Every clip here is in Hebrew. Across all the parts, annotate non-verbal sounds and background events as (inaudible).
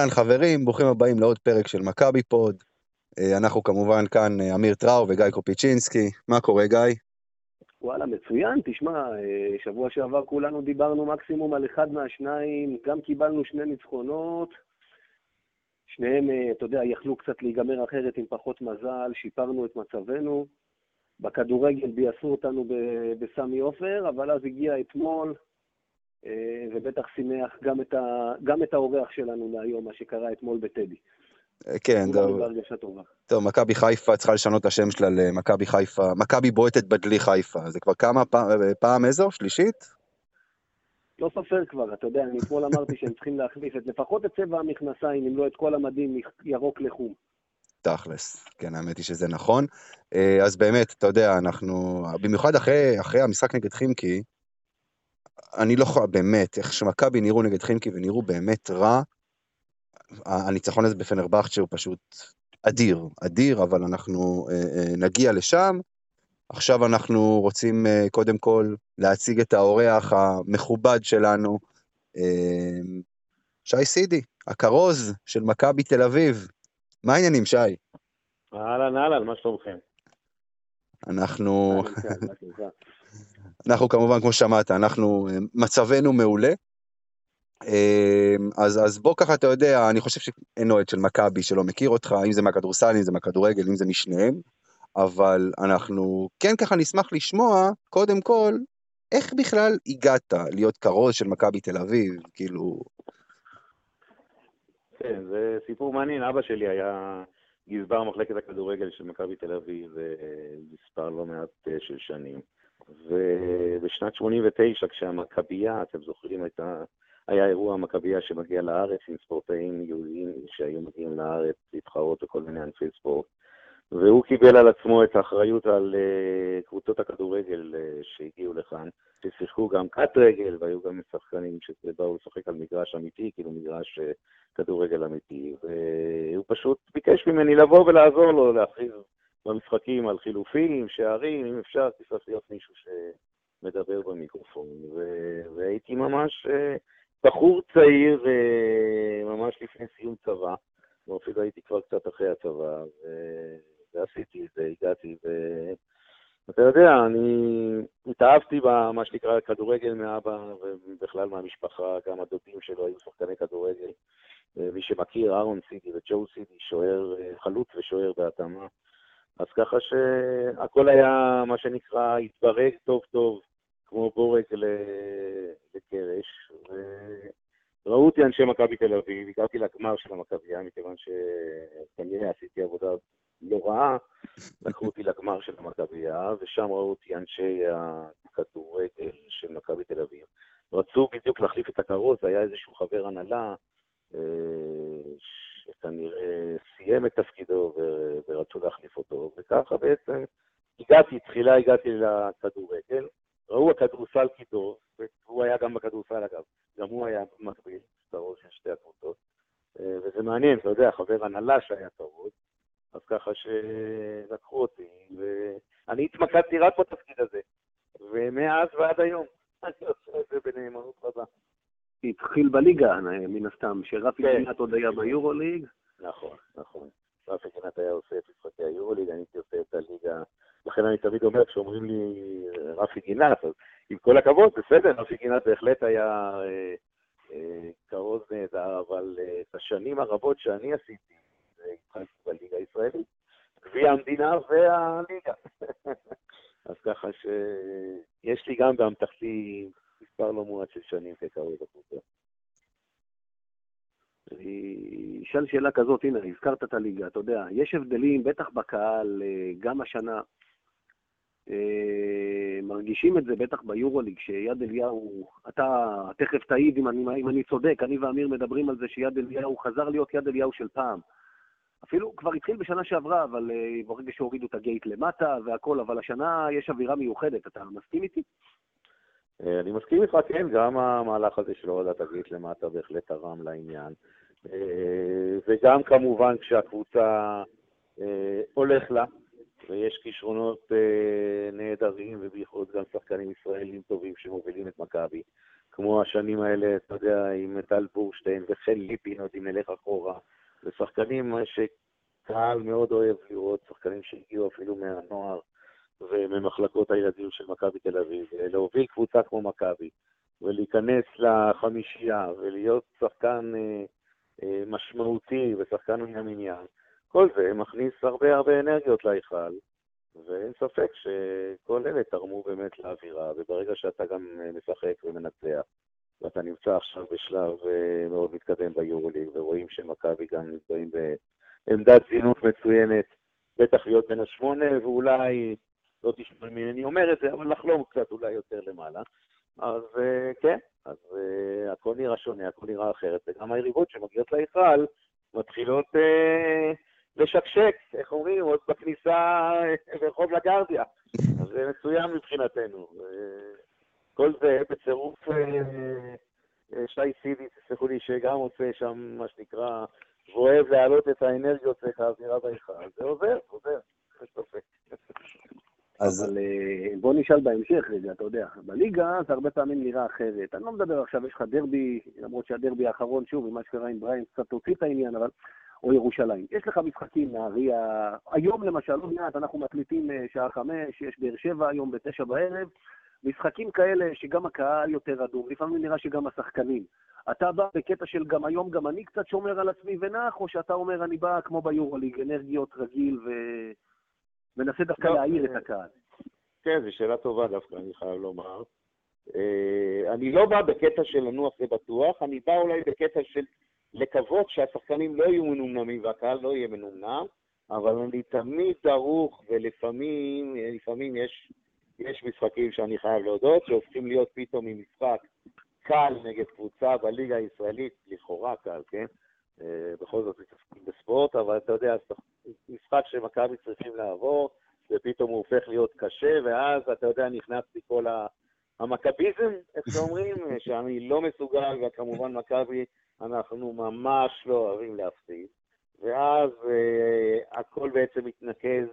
אהלן חברים, ברוכים הבאים לעוד פרק של מכבי פוד. אה, אנחנו כמובן כאן אה, אמיר טראו וגיא קופיצ'ינסקי. מה קורה גיא? וואלה, מצוין. תשמע, אה, שבוע שעבר כולנו דיברנו מקסימום על אחד מהשניים, גם קיבלנו שני ניצחונות. שניהם, אתה יודע, יכלו קצת להיגמר אחרת עם פחות מזל, שיפרנו את מצבנו. בכדורגל ביאסו אותנו בסמי עופר, אבל אז הגיע אתמול, ובטח שימח גם את, ה, גם את האורח שלנו להיום, מה שקרה אתמול בטדי. אה, כן, טוב. טוב, מכבי חיפה צריכה לשנות את השם שלה למכבי חיפה, מכבי בועטת בדלי חיפה. זה כבר כמה פעם, אה, פעם איזו? שלישית? לא סופר כבר, אתה יודע, אני אתמול אמרתי שהם צריכים להחליף את לפחות את צבע המכנסיים, אם לא את כל המדים ירוק לחום. תכלס, כן, האמת היא שזה נכון. אז באמת, אתה יודע, אנחנו, במיוחד אחרי, אחרי המשחק נגד חימקי, אני לא יכול, באמת, איך שמכבי נראו נגד חינקי ונראו באמת רע, הניצחון הזה בפנרבכצ'ה הוא פשוט אדיר, אדיר, אבל אנחנו אה, אה, נגיע לשם. עכשיו אנחנו רוצים אה, קודם כל להציג את האורח המכובד שלנו, שי סידי, הכרוז של מכבי תל אביב. מה העניינים, שי? אהלן, אהלן, מה שלומכם? אנחנו... אנחנו כמובן, כמו ששמעת, אנחנו, אה, מצבנו מעולה. אה, אז, אז בוא ככה, אתה יודע, אני חושב שאין אוהד של מכבי שלא מכיר אותך, אם זה מהכדורסל, אם זה מהכדורגל, אם זה משניהם, אבל אנחנו כן ככה נשמח לשמוע, קודם כל, איך בכלל הגעת להיות כרוז של מכבי תל אביב, כאילו... כן, זה סיפור מעניין, אבא שלי היה גזבר מחלקת הכדורגל של מכבי תל אביב אה, מספר לא מעט של שנים. ובשנת 89, כשהמכבייה, אתם זוכרים, הייתה, היה אירוע המכבייה שמגיע לארץ עם ספורטאים יהודים שהיו מגיעים לארץ להתחרות בכל מיני ענפי ספורט. והוא קיבל על עצמו את האחריות על uh, קבוצות הכדורגל uh, שהגיעו לכאן, ששיחקו גם קט רגל, והיו גם שחקנים שבאו לשחק על מגרש אמיתי, כאילו מגרש uh, כדורגל אמיתי, והוא פשוט ביקש ממני לבוא ולעזור לו להכריז במשחקים על חילופים, שערים, אם אפשר, צריך להיות מישהו שמדבר במיקרופון. ו- והייתי ממש uh, בחור צעיר, uh, ממש לפני סיום צבא, או אפילו הייתי כבר קצת אחרי הצבא, ו- ועשיתי את זה, הגעתי, ו... אתה יודע, אני התאהבתי במה שנקרא כדורגל מאבא, ובכלל מהמשפחה, גם הדודים שלו היו שחקני כדורגל. מי שמכיר, אהרון סידי וג'ו סידי, שוער, חלוץ ושוער בהתאמה. אז ככה שהכל היה, מה שנקרא, התברג טוב טוב, כמו בורג לקרש. וראו אותי אנשי מכבי תל אביב, הגעתי לגמר של המכבייה, מכיוון שכנראה עשיתי עבודה לא רעה, לקחו אותי לגמר של המכבייה, ושם ראו אותי אנשי הכדורגל של מכבי תל אביב. רצו בדיוק להחליף את הכרוז, היה איזשהו חבר הנהלה, אה, שכנראה סיים את תפקידו ורצו להחליף אותו, וככה בעצם הגעתי, תחילה הגעתי לכדורגל, ראו הכדורסל כיתו, והוא היה גם בכדורסל אגב, גם הוא היה מקביל, בראש של שתי הקבוצות, וזה מעניין, אתה יודע, חבר הנהלה שהיה כבוד, אז ככה שלקחו אותי, ואני התמקדתי רק בתפקיד הזה, ומאז ועד היום אני עושה את זה בנאמנות רבה. התחיל בליגה, מן הסתם, שרפי כן. גינת עוד היה ביורוליג. נכון, נכון. רפי גינת היה עושה את משחקי היורוליג, אני הייתי עושה את הליגה. לכן אני תמיד אומר, כשאומרים לי רפי גינת, אז עם כל הכבוד, בסדר, רפי גינת בהחלט היה אה, אה, כרוז נהדר, אבל אה, את השנים הרבות שאני עשיתי, התחלתי בליגה הישראלית, גביע המדינה והליגה. (laughs) אז ככה שיש לי גם באמתחתי מספר לא מועט של שנים כקרוי אשאל שאלה כזאת, הנה, הזכרת את הליגה, אתה יודע, יש הבדלים, בטח בקהל, אה, גם השנה, אה, מרגישים את זה בטח ביורוליג, שיד אליהו, אתה תכף תעיד אם אני, אם אני צודק, אני ואמיר מדברים על זה שיד אליהו חזר להיות יד אליהו של פעם. אפילו כבר התחיל בשנה שעברה, אבל uh, ברגע שהורידו את הגייט למטה והכל, אבל השנה יש אווירה מיוחדת, אתה מסכים איתי? אה, אני מסכים איתך, כן, גם המהלך הזה של הורדת הגייט למטה בהחלט תרם לעניין. אה, וגם כמובן כשהקבוצה הולך לה, ויש כישרונות נהדרים, ובייחוד גם שחקנים ישראלים טובים שמובילים את מכבי, כמו השנים האלה, אתה יודע, עם טל בורשטיין וחן ליפין, עוד אם נלך אחורה. זה שחקנים שקהל מאוד אוהב לראות, שחקנים שהגיעו אפילו מהנוער וממחלקות הילדים של מכבי תל אביב. להוביל קבוצה כמו מכבי ולהיכנס לחמישייה ולהיות שחקן אה, אה, משמעותי ושחקן מן המניין, כל זה מכניס הרבה הרבה אנרגיות להיכל. ואין ספק שכל אלה תרמו באמת לאווירה, וברגע שאתה גם משחק ומנצח, ואתה נמצא עכשיו בשלב אה, מאוד מתקדם ביורוליג, ורואים שמכבי גם נמצאים בעמדת זינוק מצוינת, בטח להיות בין השמונה, ואולי, לא תשמע ממני אומר את זה, אבל לחלום קצת אולי יותר למעלה. אז אה, כן, אז uh, הכל נראה שונה, הכל נראה אחרת, וגם היריבות שמגיעות להיכל מתחילות... Uh, לשקשק, איך אומרים, עוד בכניסה ברחוב לגרדיה. אז זה מצוין מבחינתנו. כל זה בצירוף אה, אה, שי סיבי, תסלחו לי, שגם עושה שם, מה שנקרא, ואוהב להעלות את האנרגיות ואת האווירה בהיכל. זה עוזר, עוזר, אין ספק. אז אבל אה, בוא נשאל בהמשך רגע, אתה יודע, בליגה זה הרבה פעמים נראה אחרת. אני לא מדבר עכשיו, יש לך דרבי, למרות שהדרבי האחרון, שוב, עם מה שקרה עם בריין, קצת הוציא את העניין, אבל או ירושלים. יש לך משחקים נהריה, היום למשל, לא מעט, אנחנו מקליטים אה, שעה חמש, יש באר שבע היום בתשע בערב, משחקים כאלה שגם הקהל יותר אדום, לפעמים נראה שגם השחקנים. אתה בא בקטע של גם היום, גם אני קצת שומר על עצמי ונח, או שאתה אומר, אני בא כמו ביורוליג, אנרגיות רגיל ומנסה דווקא לא, להעיר את הקהל? כן, זו שאלה טובה דווקא, אני חייב לומר. אה, אני לא בא בקטע של לנוח זה בטוח, אני בא אולי בקטע של לקוות שהשחקנים לא יהיו מנומנמים והקהל לא יהיה מנומנם, אבל אני תמיד ערוך, ולפעמים לפעמים יש, יש משחקים שאני חייב להודות, שהופכים להיות פתאום ממשחק קל נגד קבוצה בליגה הישראלית, לכאורה קל, כן? אה, בכל זאת מתעסקים בספורט, אבל אתה יודע, משחק שמכבי צריכים לעבור, ופתאום הוא הופך להיות קשה, ואז אתה יודע, נכנס לי כל המכביזם, איך שאומרים, (laughs) שאני לא מסוגל, וכמובן מכבי אנחנו ממש לא אוהבים להפסיד, ואז uh, הכל בעצם מתנקז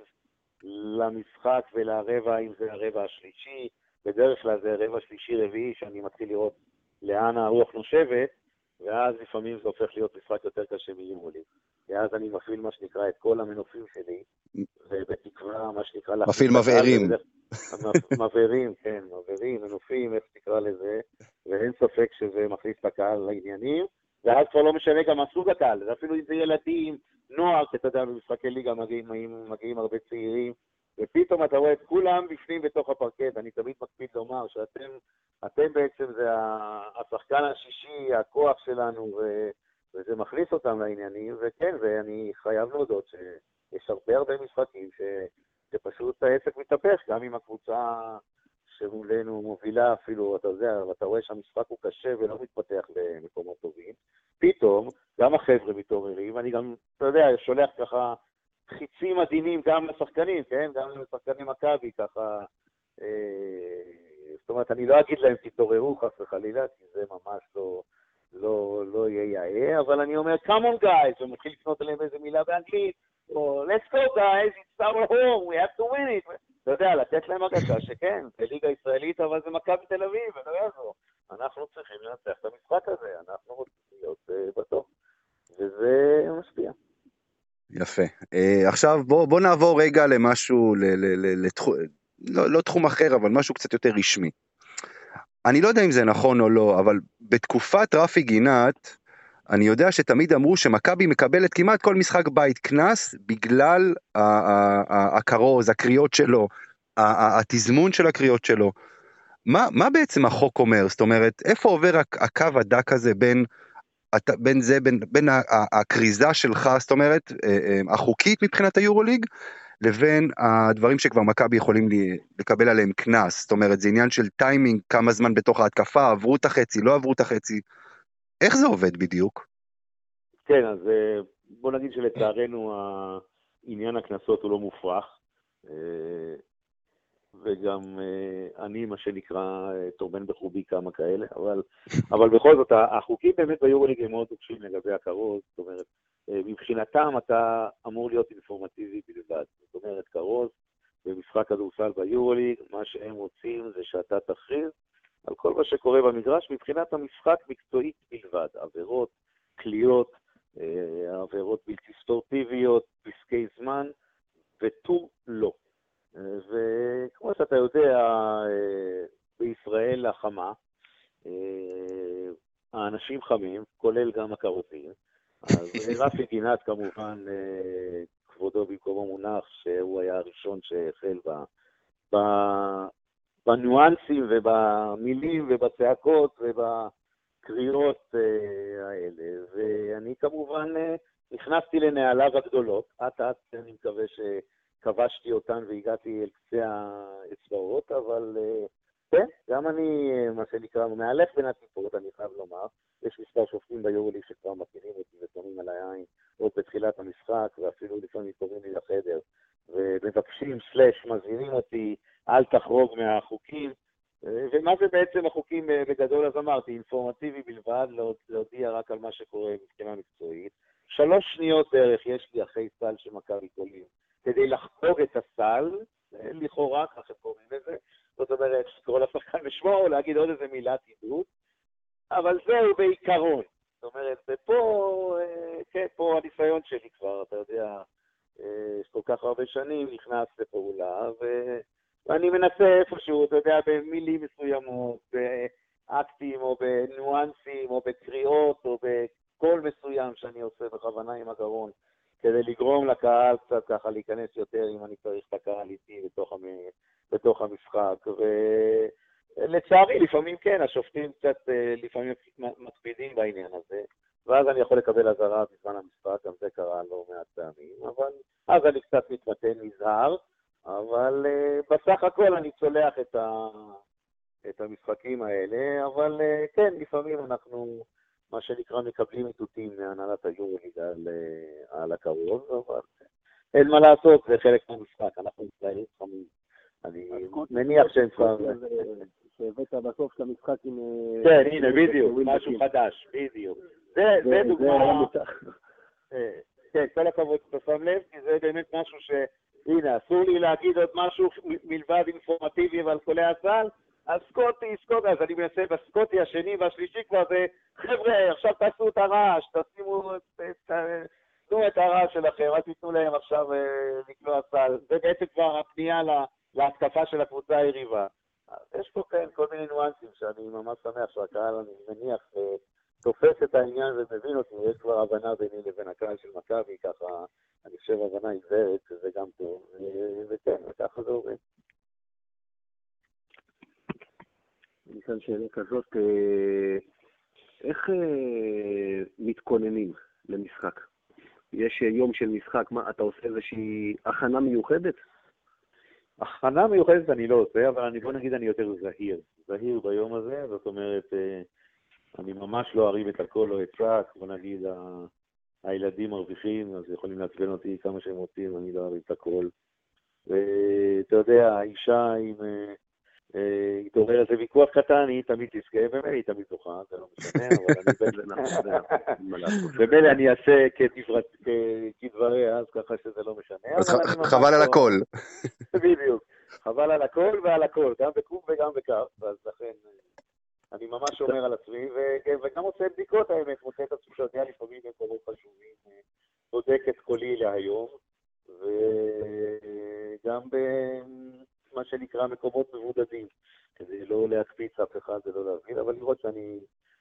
למשחק ולרבע, אם זה הרבע השלישי, בדרך כלל זה רבע שלישי-רביעי, שאני מתחיל לראות לאן הרוח נושבת, ואז לפעמים זה הופך להיות משחק יותר קשה מיולי. ואז אני מפעיל מה שנקרא את כל המנופים שלי, ובתקווה, מה שנקרא... מפעיל מבערים. מבערים, כן, מבערים, מנופים, איך תקרא לזה, ואין ספק שזה מכניס את הקהל לעניינים. ואז כבר לא משנה גם הסוג הקהל, אפילו אם זה ילדים, נוער, כי אתה יודע, במשחקי ליגה מגיעים, מגיעים הרבה צעירים, ופתאום אתה רואה את כולם בפנים בתוך הפרקט. אני תמיד מקפיד לומר שאתם אתם בעצם זה השחקן השישי, הכוח שלנו, ו, וזה מכניס אותם לעניינים, וכן, ואני חייב להודות שיש הרבה הרבה משחקים ש, שפשוט העסק מתהפך, גם אם הקבוצה שמולנו מובילה אפילו, אתה יודע, ואתה רואה שהמשחק הוא קשה ולא מתפתח למקומות טובים. פתאום, גם החבר'ה מתעוררים, אני גם, אתה יודע, שולח ככה חיצים עדינים גם לשחקנים, כן? גם לשחקנים מכבי, ככה... אה, זאת אומרת, אני לא אגיד להם תתעוררו חס וחלילה, כי זה ממש לא, לא, לא יהיה יאה, אבל אני אומר, come on guys, ומתחיל לפנות אליהם איזה מילה באנגלית, או let's go guys, it's our home, we have to win it. אתה יודע, לתת להם הרגשה שכן, זה ליגה ישראלית, אבל זה מכבי תל אביב, ולא יעזור. אנחנו צריכים לנצח את המשחק הזה, אנחנו רוצים להיות uh, בטוח. וזה משפיע. יפה. Uh, עכשיו בוא, בוא נעבור רגע למשהו, לתחום, לא, לא תחום אחר, אבל משהו קצת יותר רשמי. אני לא יודע אם זה נכון או לא, אבל בתקופת רפי גינת, אני יודע שתמיד אמרו שמכבי מקבלת כמעט כל משחק בית קנס בגלל הכרוז, הקריאות שלו, התזמון של הקריאות שלו. מה, מה בעצם החוק אומר? זאת אומרת, איפה עובר הקו הדק הזה בין, בין זה, בין, בין הכריזה שלך, זאת אומרת, אה, אה, החוקית מבחינת היורוליג, לבין הדברים שכבר מכבי יכולים לקבל עליהם קנס, זאת אומרת, זה עניין של טיימינג, כמה זמן בתוך ההתקפה, עברו את החצי, לא עברו את החצי. איך זה עובד בדיוק? כן, אז אה, בוא נגיד שלצערנו עניין הקנסות הוא לא מופרך, וגם אה, אני, מה שנקרא, טורבן בחובי כמה כאלה, אבל, (laughs) אבל בכל זאת, החוקים באמת ביורוליג הם מאוד נוקשים לגבי הכרוז, זאת אומרת, מבחינתם אתה אמור להיות אינפורמטיבי בלבד. זאת אומרת, כרוז במשחק כדורסל ביורוליג, מה שהם רוצים זה שאתה תכריז על כל מה שקורה במגרש מבחינת המשחק מקצועית בלבד, עבירות, קליעות, אה, עבירות בלתי ספורטיביות, פסקי זמן, ותו לא. אה, וכמו שאתה יודע, אה, בישראל החמה, האנשים חמים, כולל גם הקרותים. אז (laughs) רפי גינת כמובן, כבודו במקומו מונח, שהוא היה הראשון שהחל ב, ב, בניואנסים ובמילים ובצעקות ובקריאות אה, האלה. ואני כמובן אה, נכנסתי לנעליו הגדולות. אט אט אני מקווה שכבשתי אותן והגעתי אל קצה האצבעות, אבל אה, כן, גם אני, מה שנקרא, מהלך בין הטיפות, אני חייב לומר. יש מספר שופטים ביורוליג שכבר מכירים אותי ושמים על העין עוד בתחילת המשחק, ואפילו לפעמים קוראים לי לחדר, ומבקשים, סלאש, מזהירים אותי, אל תחרוג מהחוקים. ומה זה בעצם החוקים בגדול? אז אמרתי, אינפורמטיבי בלבד, להודיע רק על מה שקורה מבחינה מקצועית. שלוש שניות בערך יש לי אחרי סל של מכבי קולים, כדי לחגוג את הסל, לכאורה, ככה קוראים לזה, זאת אומרת, לקרוא לשחקן בשמו או להגיד עוד איזה מילת עידוד, אבל זהו בעיקרון. זאת אומרת, ופה, אה, כן, פה הניסיון שלי כבר, אתה יודע, אה, כל כך הרבה שנים, נכנס לפעולה, ו... ואני מנסה איפשהו, אתה יודע, במילים מסוימות, באקטים או בניואנסים או בקריאות או בקול מסוים שאני עושה בכוונה עם הגרון, כדי לגרום לקהל קצת ככה להיכנס יותר, אם אני צריך את הקהל איתי בתוך, המ... בתוך המשחק. ולצערי, לפעמים כן, השופטים קצת אה, לפעמים מקפידים בעניין הזה, ואז אני יכול לקבל אזהרה בזמן המשחק, גם זה קרה לא מעט פעמים, אבל אז אני קצת מתמתן נזהר. אבל uh, בסך הכל אני צולח את, ה, את המשחקים האלה, אבל uh, כן, לפעמים אנחנו, מה שנקרא, מקבלים איתותים מהנהלת היורוליג על, uh, על הקרוב, אבל אין מה לעשות, זה חלק מהמשחק, אנחנו ישראלים חמים. אני מניח שהם כבר... שהבאת בסוף את המשחק עם... כן, הנה, בדיוק, משהו חדש, בדיוק. זה דוגמה... כן, כל הכבוד שאתה שם לב, כי זה באמת משהו ש... הנה, אסור לי להגיד עוד משהו מלבד אינפורמטיבי ועל חולי הסל, אז סקוטי, אז אני מנסה בסקוטי השני והשלישי כבר זה, חבר'ה, עכשיו תעשו את הרעש, תשימו תנו את הרעש שלכם, אל תיתנו להם עכשיו אה, לקלוע סל. זה בעצם כבר הפנייה לה, להתקפה של הקבוצה היריבה. יש פה כן כל מיני ניואנסים שאני ממש שמח שהקהל, אני מניח, אה, תופס את העניין ומבין אותי, יש כבר הבנה ביני לבין הקהל של מכבי, ככה, אני חושב הבנה עיוורת, שזה גם טוב, וכן, וככה זה עובד. כאן שאלה כזאת, אה, איך אה, מתכוננים למשחק? יש יום של משחק, מה, אתה עושה איזושהי הכנה מיוחדת? הכנה מיוחדת אני לא עושה, אבל אני, בוא נגיד אני יותר זהיר. זהיר ביום הזה, זאת אומרת, אה, אני ממש לא ארים את הכל, לא אצעק, בוא נגיד, ה... הילדים מרוויחים, אז יכולים לעצבן אותי כמה שהם רוצים, אני לא ארים את הכל. ואתה יודע, האישה, אם אה, יתעורר איזה ויכוח קטן, היא תמיד תזכה, ומילא היא תמיד זוכה, זה לא משנה, אבל אני (laughs) במילא אני אעשה כדבריה, אז ככה שזה לא משנה. אז חבל על הכל. (laughs) בדיוק, חבל על הכל ועל הכל, גם בקום וגם בכף, אז לכן... אני ממש שומר על עצמי, וגם עושה בדיקות האמת, מוצא את עצמי שיודע לפעמים במקומות חשובים, אה, בודק את קולי להיום, וגם במה שנקרא מקומות מבודדים, כדי לא להקפיץ אף אחד ולא להבין, אבל לראות שאני,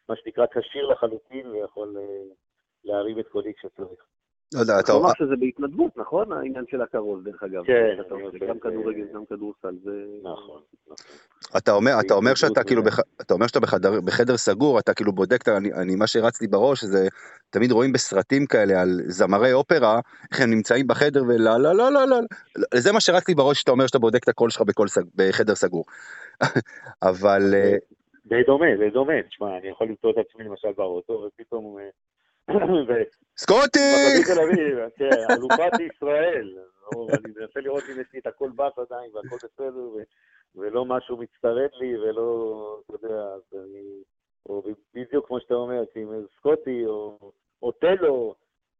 מה שנקרא, כשיר לחלוטין ויכול אה, להרים את קולי כשצריך. לא יודע, אתה... אומר שזה בהתנדבות, נכון? העניין של הקרוב, דרך אגב. כן. גם כדורגל, גם כדורסל, זה... נכון, נכון. אתה אומר, אתה אומר שאתה כאילו, אתה אומר שאתה בחדר, בחדר סגור, אתה כאילו בודק, אני, אני, מה שרץ לי בראש זה, תמיד רואים בסרטים כאלה על זמרי אופרה, איך הם נמצאים בחדר ולא, לא, לא, לא, לא, זה מה שרץ לי בראש שאתה אומר שאתה בודק את הקול שלך בכל, בחדר סגור. (laughs) אבל... די דומה, די דומה, תשמע, אני יכול למצוא את עצמי למשל באוטו, ופתאום סקוטי! כן, אלופת ישראל. אני מנסה לראות אם יש לי את הכל באף עדיין והכל בסדר, ולא משהו מצטרף לי, ולא, אתה יודע, אז אני... או בדיוק כמו שאתה אומר, עם סקוטי, או טלו,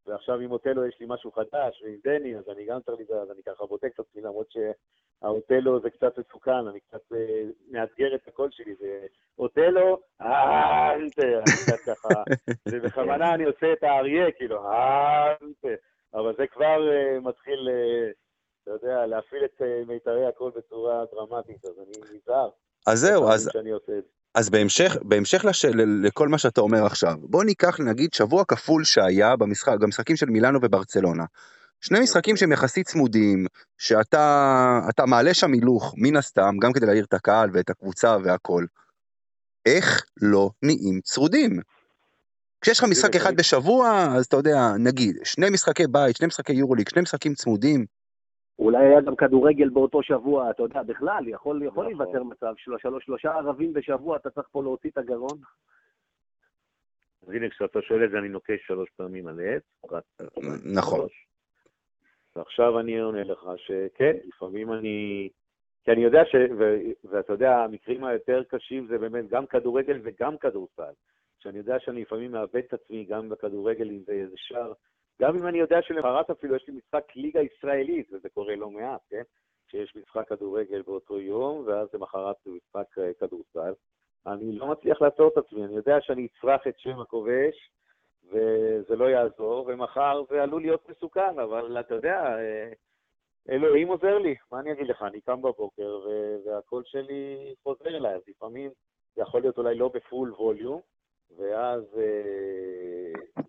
ועכשיו עם אוטלו יש לי משהו חדש, ועם דני, אז אני גם צריך להיזהר, אז אני ככה בודק את עצמי, למרות שהאוטלו זה קצת מסוכן, אני קצת אה, מאתגר את הקול שלי, זה אוטלו, האנטה, אני קצת ככה, (laughs) ובכוונה אני עושה את האריה, כאילו, האנטה, אבל זה כבר אה, מתחיל, אה, אתה יודע, להפעיל את מיתרי הקול בצורה דרמטית, אז אני נזהר. אז זהו, אז, אז בהמשך, בהמשך לש, לכל מה שאתה אומר עכשיו, בוא ניקח נגיד שבוע כפול שהיה במשחק, במשחקים של מילאנו וברצלונה. שני משחקים שהם יחסית צמודים, שאתה אתה מעלה שם הילוך, מן הסתם, גם כדי להעיר את הקהל ואת הקבוצה והכל. איך לא נהיים צרודים? כשיש לך משחק אחד. בשבוע, אז אתה יודע, נגיד, שני משחקי בית, שני משחקי יורוליג, שני משחקים צמודים, אולי היה גם כדורגל באותו שבוע, אתה יודע, בכלל, יכול, יכול נכון. להיווצר מצב של שלוש, שלושה ערבים בשבוע, אתה צריך פה להוציא את הגרון. אז הנה, כשאתה שואל את זה, אני נוקש שלוש פעמים על עץ. נכון. שלוש. ועכשיו אני עונה לך שכן, לפעמים אני... כי אני יודע ש... ו... ואתה יודע, המקרים היותר קשים זה באמת גם כדורגל וגם כדורסל. שאני יודע שאני לפעמים מאבד את עצמי גם בכדורגל, אם זה איזה שער. גם אם אני יודע שלמחרת אפילו יש לי משחק ליגה ישראלית, וזה קורה לא מעט, כן? שיש משחק כדורגל באותו יום, ואז למחרת זה משחק אה, כדורסל. אני לא מצליח לעצור את עצמי, אני יודע שאני אצרח את שם הכובש, וזה לא יעזור, ומחר זה עלול להיות מסוכן, אבל אתה יודע, אה, אלוהים עוזר לי, מה אני אגיד לך, אני קם בבוקר והקול שלי חוזר אליי, אז לפעמים זה יכול להיות אולי לא בפול ווליום, ואז אה,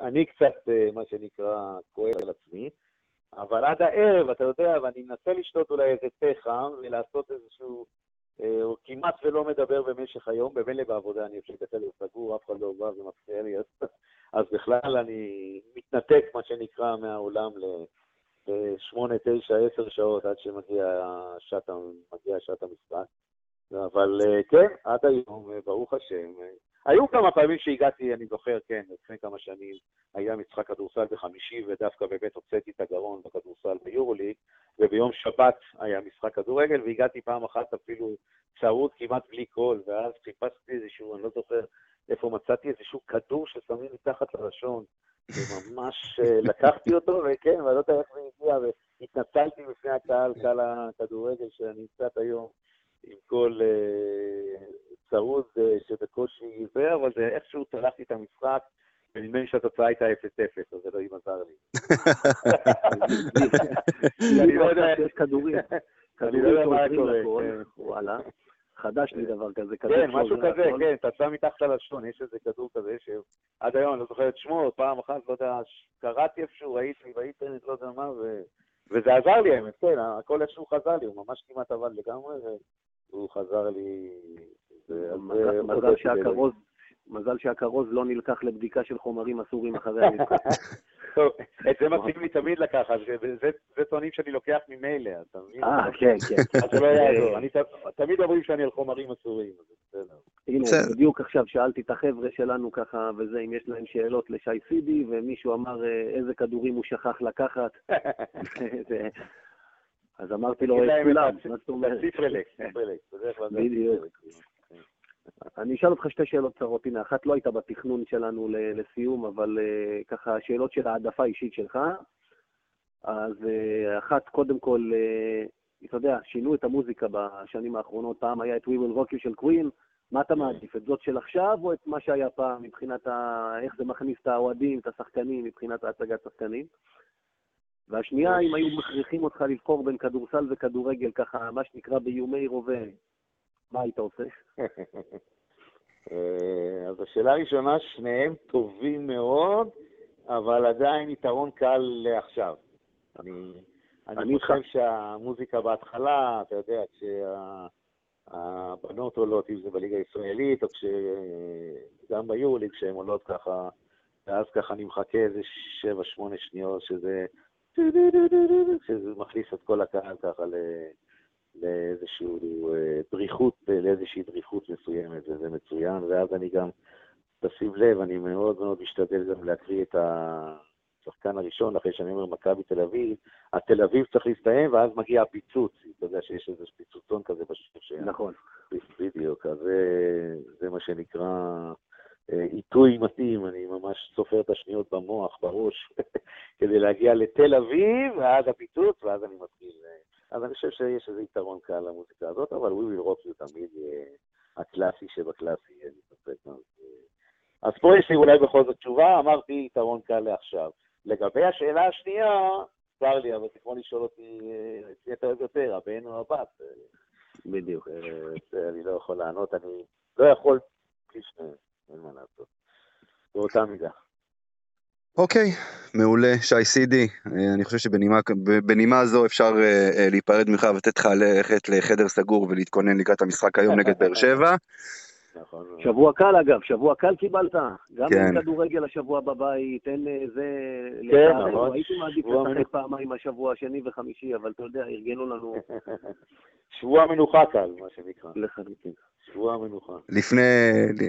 אני קצת, אה, מה שנקרא, כואב על עצמי, אבל עד הערב, אתה יודע, ואני מנסה לשתות אולי איזה תה חם ולעשות איזשהו, אה, או כמעט ולא מדבר במשך היום, במילא בעבודה אני יושב בטלר סגור, אף אחד לא בא ומפריע לי, אז, אז בכלל אני מתנתק, מה שנקרא, מהעולם ל-8, 9, 10 שעות עד שמגיע שעת, שעת המשחק. אבל אה, כן, עד היום, אה, ברוך השם. היו כמה פעמים שהגעתי, אני זוכר, כן, לפני כמה שנים, היה משחק כדורסל בחמישי, ודווקא באמת הוצאתי את הגרון בכדורסל ביורוליג, וביום שבת היה משחק כדורגל, והגעתי פעם אחת אפילו צרוד כמעט בלי קול, ואז חיפשתי איזשהו, אני לא זוכר איפה מצאתי איזשהו כדור ששמים מתחת ללשון, וממש אה, (laughs) לקחתי אותו, וכן, ואני לא יודע איך זה הגיע, והתנצלתי בפני הקהל, קהל הכדורגל שאני קצת היום עם קול אה, צרוד אה, שבקושי זה, אבל זה איכשהו צלחתי את המשחק, ונדמה לי שהתוצאה הייתה 0-0, אז זה לא עזר לי. אני לא יודע- יש כדורים. אני לא יודע מה שעוזרים קורה, לכל, כן. וואלה. חדש לי דבר כזה. כדור כן, משהו כזה. כן, אתה שם מתחת ללשון, יש איזה כדור כזה שעד היום אני לא זוכר את שמו, פעם אחת, לא יודע, קראתי איפשהו, ראיתי באינטרנט, לא יודע מה, ו... וזה עזר לי, האמת, כן, הכל איכשהו חזר לי, הוא ממש כמעט עבד לגמרי, והוא חזר לי... מזל- שהכרוז, מזל שהכרוז לא נלקח לבדיקה של חומרים אסורים אחרי (laughs) המשחק. טוב, את זה מתאים לי תמיד לקחת, זה- טוענים שאני לוקח ממילא, אתה מבין? אה, כן, כן. אז זה לא יעזור, אני ת- תמיד אומרים שאני על חומרים אסורים, אז זה בסדר. הנה. בדיוק עכשיו שאלתי את החבר'ה שלנו ככה, וזה, אם יש להם שאלות לשי סידי, ומישהו אמר אה, איזה כדורים הוא שכח לקחת. (laughs) (laughs) אז אמרתי לו, להם כולם, מה זאת אומרת? הציפרלקס, ציפרלקס, בדרך כלל זה. אני אשאל אותך שתי שאלות קצרות. הנה, אחת לא הייתה בתכנון שלנו לסיום, אבל אה, ככה, שאלות של העדפה אישית שלך. אז אה, אחת, קודם כל, אה, אתה יודע, שינו את המוזיקה בשנים האחרונות. פעם היה את We Will Rock You של קווין. מה אתה מעדיף, את זאת של עכשיו או את מה שהיה פעם, מבחינת ה... איך זה מכניס את האוהדים, את השחקנים, מבחינת ההצגת שחקנים? והשנייה, אם היו מכריחים אותך לבחור בין כדורסל וכדורגל, ככה, מה שנקרא באיומי רובה, מה היית עושה? (laughs) אה, אז השאלה הראשונה, שניהם טובים מאוד, אבל עדיין יתרון קל לעכשיו. אני, אני אני. חושב שהמוזיקה בהתחלה, אתה יודע, כשהבנות עולות, אם זה בליגה הישראלית, או כש... גם ביורוליג, כשהן עולות ככה, ואז ככה אני מחכה איזה שבע, שמונה שניות, שזה... שזה מכניס את כל הקהל ככה. לאיזושהי אה, דריכות, לאיזושהי דריכות מסוימת, וזה מצוין, ואז אני גם, תשים לב, אני מאוד מאוד משתדל גם להקריא את השחקן הראשון, אחרי שאני אומר מכבי תל אביב, התל אביב צריך להסתיים, ואז מגיע הפיצוץ, אתה יודע שיש איזה פיצוצון כזה בשיר ש... נכון. בדיוק, אז זה, מה שנקרא עיתוי מתאים, אני ממש סופר את השניות במוח, בראש, (laughs) כדי להגיע לתל אביב, ועד הפיצוץ, ואז אני מתחיל. אז אני חושב שיש איזה יתרון קל למוזיקה הזאת, אבל We Will Rock זה תמיד הקלאסי שבקלאסי, אין לי ספק. אז פה יש לי אולי בכל זאת תשובה, אמרתי יתרון קל לעכשיו. לגבי השאלה השנייה, צר לי, אבל כמו לשאול אותי, את אתה אוהב יותר, הבן או הבת? בדיוק. אני לא יכול לענות, אני לא יכול בלי שניהם, אין מה לעשות. באותה מידה. אוקיי, מעולה, שי סידי, אני חושב שבנימה זו אפשר להיפרד ממך ולתת לך ללכת לחדר סגור ולהתכונן לקראת המשחק היום נגד באר שבע. נכון. שבוע קל אגב, שבוע קל קיבלת. גם כן. כדורגל השבוע בבית, אין זה... כן, נכון. הייתי מעדיף לשחק פעמיים השבוע השני וחמישי, אבל אתה יודע, ארגנו לנו... (laughs) שבוע מנוחה קל, מה שנקרא. לחלוטין. שבוע מנוחה. לפני...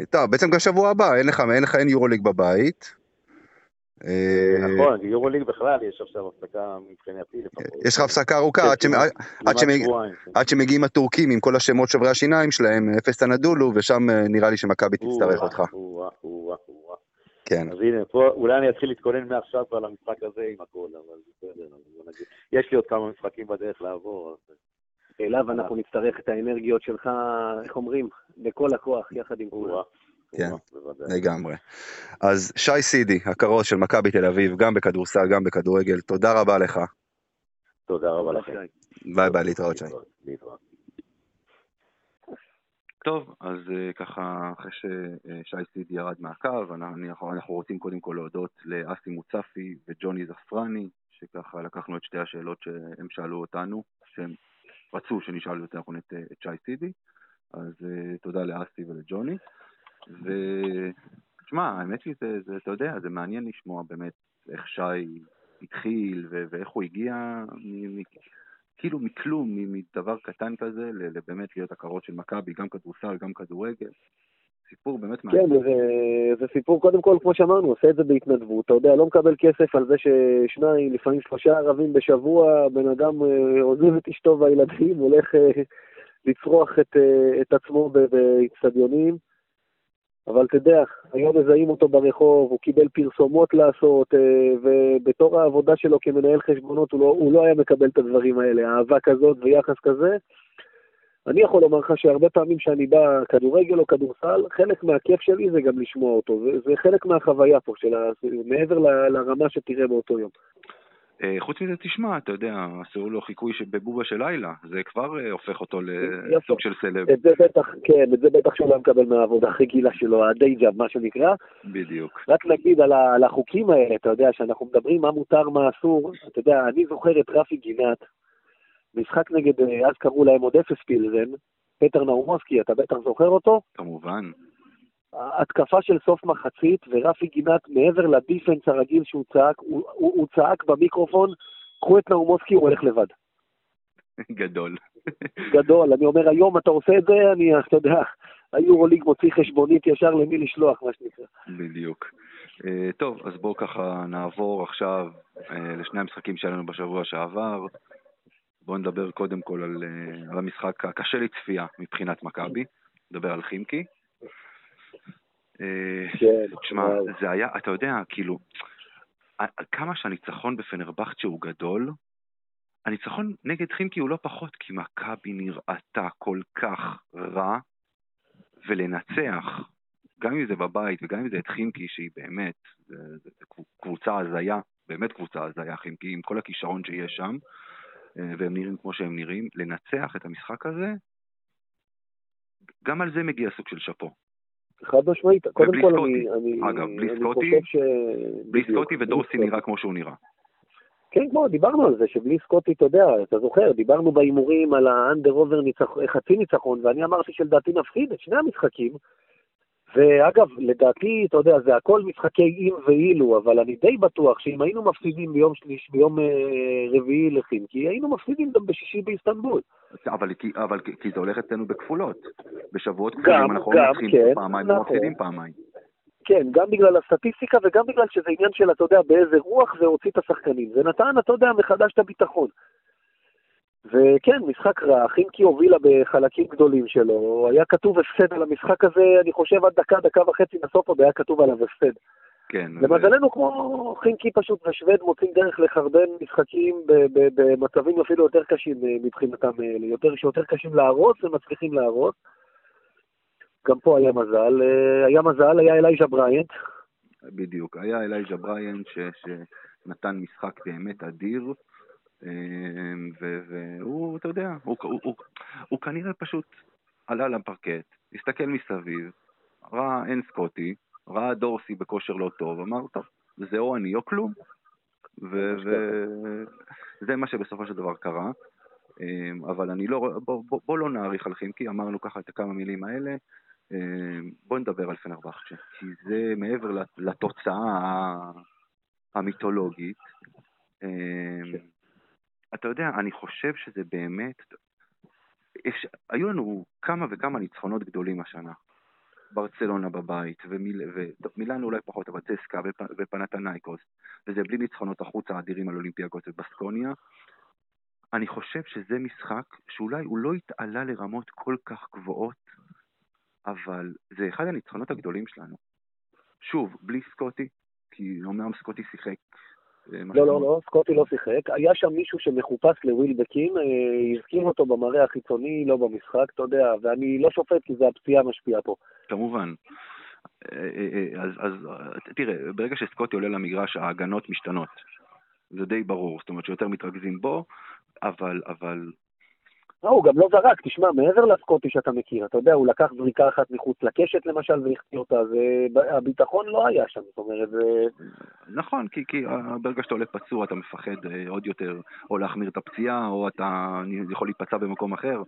טוב, בעצם גם שבוע הבא, אין לך, אין לך, אין יורוליג בבית. נכון, יורוליג בכלל, יש עכשיו הפסקה מבחינתי לפחות. יש לך הפסקה ארוכה עד שמגיעים הטורקים עם כל השמות שוברי השיניים שלהם, אפס תנדולו, ושם נראה לי שמכבי תצטרך אותך. כן. אז הנה, פה אולי אני אתחיל להתכונן מעכשיו כבר למשחק הזה עם הכל, אבל בסדר, יש לי עוד כמה משחקים בדרך לעבור. אליו אנחנו נצטרך את האנרגיות שלך, איך אומרים, בכל הכוח, יחד עם כולם. כן, לגמרי. אז שי סידי, הקרוז של מכבי תל אביב, גם בכדורסל, גם בכדורגל, תודה רבה לך. תודה רבה לכם. ביי ביי, להתראות שי. טוב, אז ככה, אחרי ששי סידי ירד מהקו, אנחנו, אנחנו רוצים קודם כל להודות לאסי מוצפי וג'וני זפרני, שככה לקחנו את שתי השאלות שהם שאלו אותנו, שהם רצו שנשאל יותר נכון את, את שי סידי, אז תודה לאסי ולג'וני. ותשמע, האמת היא, זה, זה, אתה יודע, זה מעניין לשמוע באמת איך שי התחיל ו- ואיך הוא הגיע, מ- מ- כאילו מכלום, מדבר קטן כזה, לבאמת להיות הקרות של מכבי, גם כדורסל, גם כדורגל. סיפור באמת מעניין. כן, זה, זה סיפור, קודם כל, כמו שאמרנו, עושה את זה בהתנדבות. אתה יודע, לא מקבל כסף על זה ששניים, לפעמים שלושה ערבים בשבוע, בן אדם אה, עוזב את אשתו והילדים, הולך אה, לצרוח את, אה, את עצמו באיצטדיונים. אבל אתה יודע, היום מזהים אותו ברחוב, הוא קיבל פרסומות לעשות, אה, ובתור העבודה שלו כמנהל חשבונות הוא לא, הוא לא היה מקבל את הדברים האלה, אהבה כזאת ויחס כזה. אני יכול לומר לך שהרבה פעמים שאני בא כדורגל או כדורסל, חלק מהכיף שלי זה גם לשמוע אותו, זה חלק מהחוויה פה, של ה... מעבר לרמה שתראה באותו יום. אה, חוץ מזה, תשמע, אתה יודע, עשו לו חיקוי בבובה של לילה, זה כבר אה, הופך אותו לסוג של סלב. את זה בטח, כן, את זה בטח שהוא לא מקבל מהעבודה הרגילה שלו, הדיי ג'אב, מה שנקרא. בדיוק. רק נגיד על, על החוקים האלה, אתה יודע, שאנחנו מדברים מה מותר, מה אסור, אתה יודע, אני זוכר את רפי גינת, משחק נגד, אה, אז קראו להם עוד אפס פילזן, פטר נאומוסקי, אתה בטח זוכר אותו? כמובן. התקפה של סוף מחצית, ורפי גינת, מעבר לדיפנס הרגיל שהוא צעק, הוא, הוא, הוא צעק במיקרופון, קחו את נאומוסקי, הוא הולך לבד. גדול. גדול, אני אומר, היום אתה עושה את זה, אני, אתה יודע, היורוליג מוציא חשבונית ישר למי לשלוח, מה שנקרא. בדיוק. Uh, טוב, אז בואו ככה נעבור עכשיו uh, לשני המשחקים שלנו בשבוע שעבר. בואו נדבר קודם כל על, uh, על המשחק הקשה לצפייה מבחינת מכבי, נדבר על חימקי. תשמע, כן, זה היה, אתה יודע, כאילו, כמה שהניצחון בפנרבכצ'ה הוא גדול, הניצחון נגד חימקי הוא לא פחות, כי מכבי נראתה כל כך רע, ולנצח, גם אם זה בבית וגם אם זה את חימקי, שהיא באמת, זה, זה, זה קבוצה הזיה, באמת קבוצה הזיה חימקי, עם כל הכישרון שיש שם, אה, והם נראים כמו שהם נראים, לנצח את המשחק הזה, גם על זה מגיע סוג של שאפו. חד משמעית, קודם כל אני, אני, אגב, בלי סקוטי, ש... בלי סקוטי ודורסי נראה כמו שהוא נראה. כן, כמו, דיברנו על זה, שבלי סקוטי, אתה יודע, אתה זוכר, דיברנו בהימורים על ה under over ניצח, חצי ניצחון, ואני אמרתי שלדעתי נפסיד את שני המשחקים, ואגב, לדעתי, אתה יודע, זה הכל משחקי אם ואילו, אבל אני די בטוח שאם היינו מפסידים ביום שליש, ביום אה, רביעי לחימקי, היינו מפסידים גם בשישי באיסטנבול. אבל, אבל כי זה הולך אצלנו בכפולות. בשבועות כפולים אנחנו גם, מנצחים כן, פעמיים נכון. ומפסידים פעמיים. כן, גם בגלל הסטטיסטיקה וגם בגלל שזה עניין של, אתה יודע, באיזה רוח זה הוציא את השחקנים. זה נתן, אתה יודע, מחדש את הביטחון. וכן, משחק רע, חימקי הובילה בחלקים גדולים שלו, היה כתוב הפסד על המשחק הזה, אני חושב עד דקה, דקה וחצי בסוף עוד היה כתוב עליו הפסד. כן. למזלנו, כמו חינקי פשוט ושווד מוצאים דרך לחרבן משחקים במצבים אפילו יותר קשים אה, מבחינתם, אה, יותר, שיותר קשים להרוס, הם מצליחים להרוס. גם פה היה מזל. אה, היה מזל, היה אלייז'ה בריינט. בדיוק. היה אלייג'ה בריין ש, שנתן משחק באמת אדיר, ו- והוא, אתה יודע, הוא, הוא, הוא, הוא כנראה פשוט עלה לפרקט, הסתכל מסביב, ראה אין סקוטי, ראה דורסי בכושר לא טוב, אמר, טוב, זה או אני או כלום. וזה מה שבסופו של דבר קרה. אה, אבל אני לא, בוא, בוא, בוא לא נאריך על חינקי, אמרנו ככה את הכמה מילים האלה. אה, בוא נדבר על פנרבכצ'ה, כי זה מעבר לתוצאה המיתולוגית. אתה יודע, אני חושב שזה באמת, יש, היו לנו כמה וכמה ניצחונות גדולים השנה. ברצלונה בבית, ומיל, אולי פחות, אבל צסקה ופנתנייקוס, וזה בלי ניצחונות החוץ האדירים על אולימפיאקוס ובסקוניה. אני חושב שזה משחק שאולי הוא לא התעלה לרמות כל כך גבוהות, אבל זה אחד הניצחונות הגדולים שלנו. שוב, בלי סקוטי, כי אומנם סקוטי שיחק. אה, לא, לא, לא, סקוטי לא שיחק. היה שם מישהו שמחופש לווילבקין, אה, הזכיר אותו במראה החיצוני, לא במשחק, אתה יודע, ואני לא שופט כי זה הפציעה משפיעה פה. כמובן. אה, אז, אז תראה, ברגע שסקוטי עולה למגרש, ההגנות משתנות. זה די ברור, זאת אומרת שיותר מתרכזים בו, אבל, אבל לא, הוא גם לא זרק, תשמע, מעבר לסקוטי שאתה מכיר, אתה יודע, הוא לקח זריקה אחת מחוץ לקשת למשל והחטיא אותה, והביטחון לא היה שם, זאת אומרת, זה... נכון, כי, כי ברגע שאתה עולה פצוע אתה מפחד אה, עוד יותר, או להחמיר את הפציעה, או אתה יכול להיפצע במקום אחר.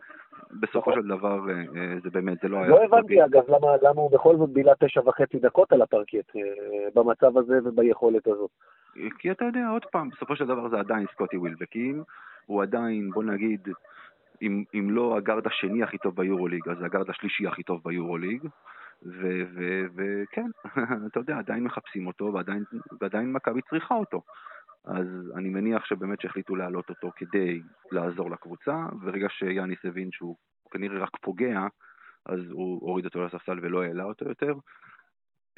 בסופו של דבר, אה, אה, זה באמת, זה לא היה... לא הבנתי, אגב, למה, למה הוא בכל זאת בילה תשע וחצי דקות על הפרקט במצב הזה וביכולת הזאת. כי אתה יודע, עוד פעם, בסופו של דבר זה עדיין סקוטי ווילבקין, הוא עדיין, בוא נגיד, אם, אם לא הגארד השני הכי טוב ביורוליג, אז הגארד השלישי הכי טוב ביורוליג. וכן, (laughs) אתה יודע, עדיין מחפשים אותו, ועדיין, ועדיין מכבי צריכה אותו. אז אני מניח שבאמת שהחליטו להעלות אותו כדי לעזור לקבוצה, וברגע שיאניס הבין שהוא כנראה רק פוגע, אז הוא הוריד אותו לספסל ולא העלה אותו יותר.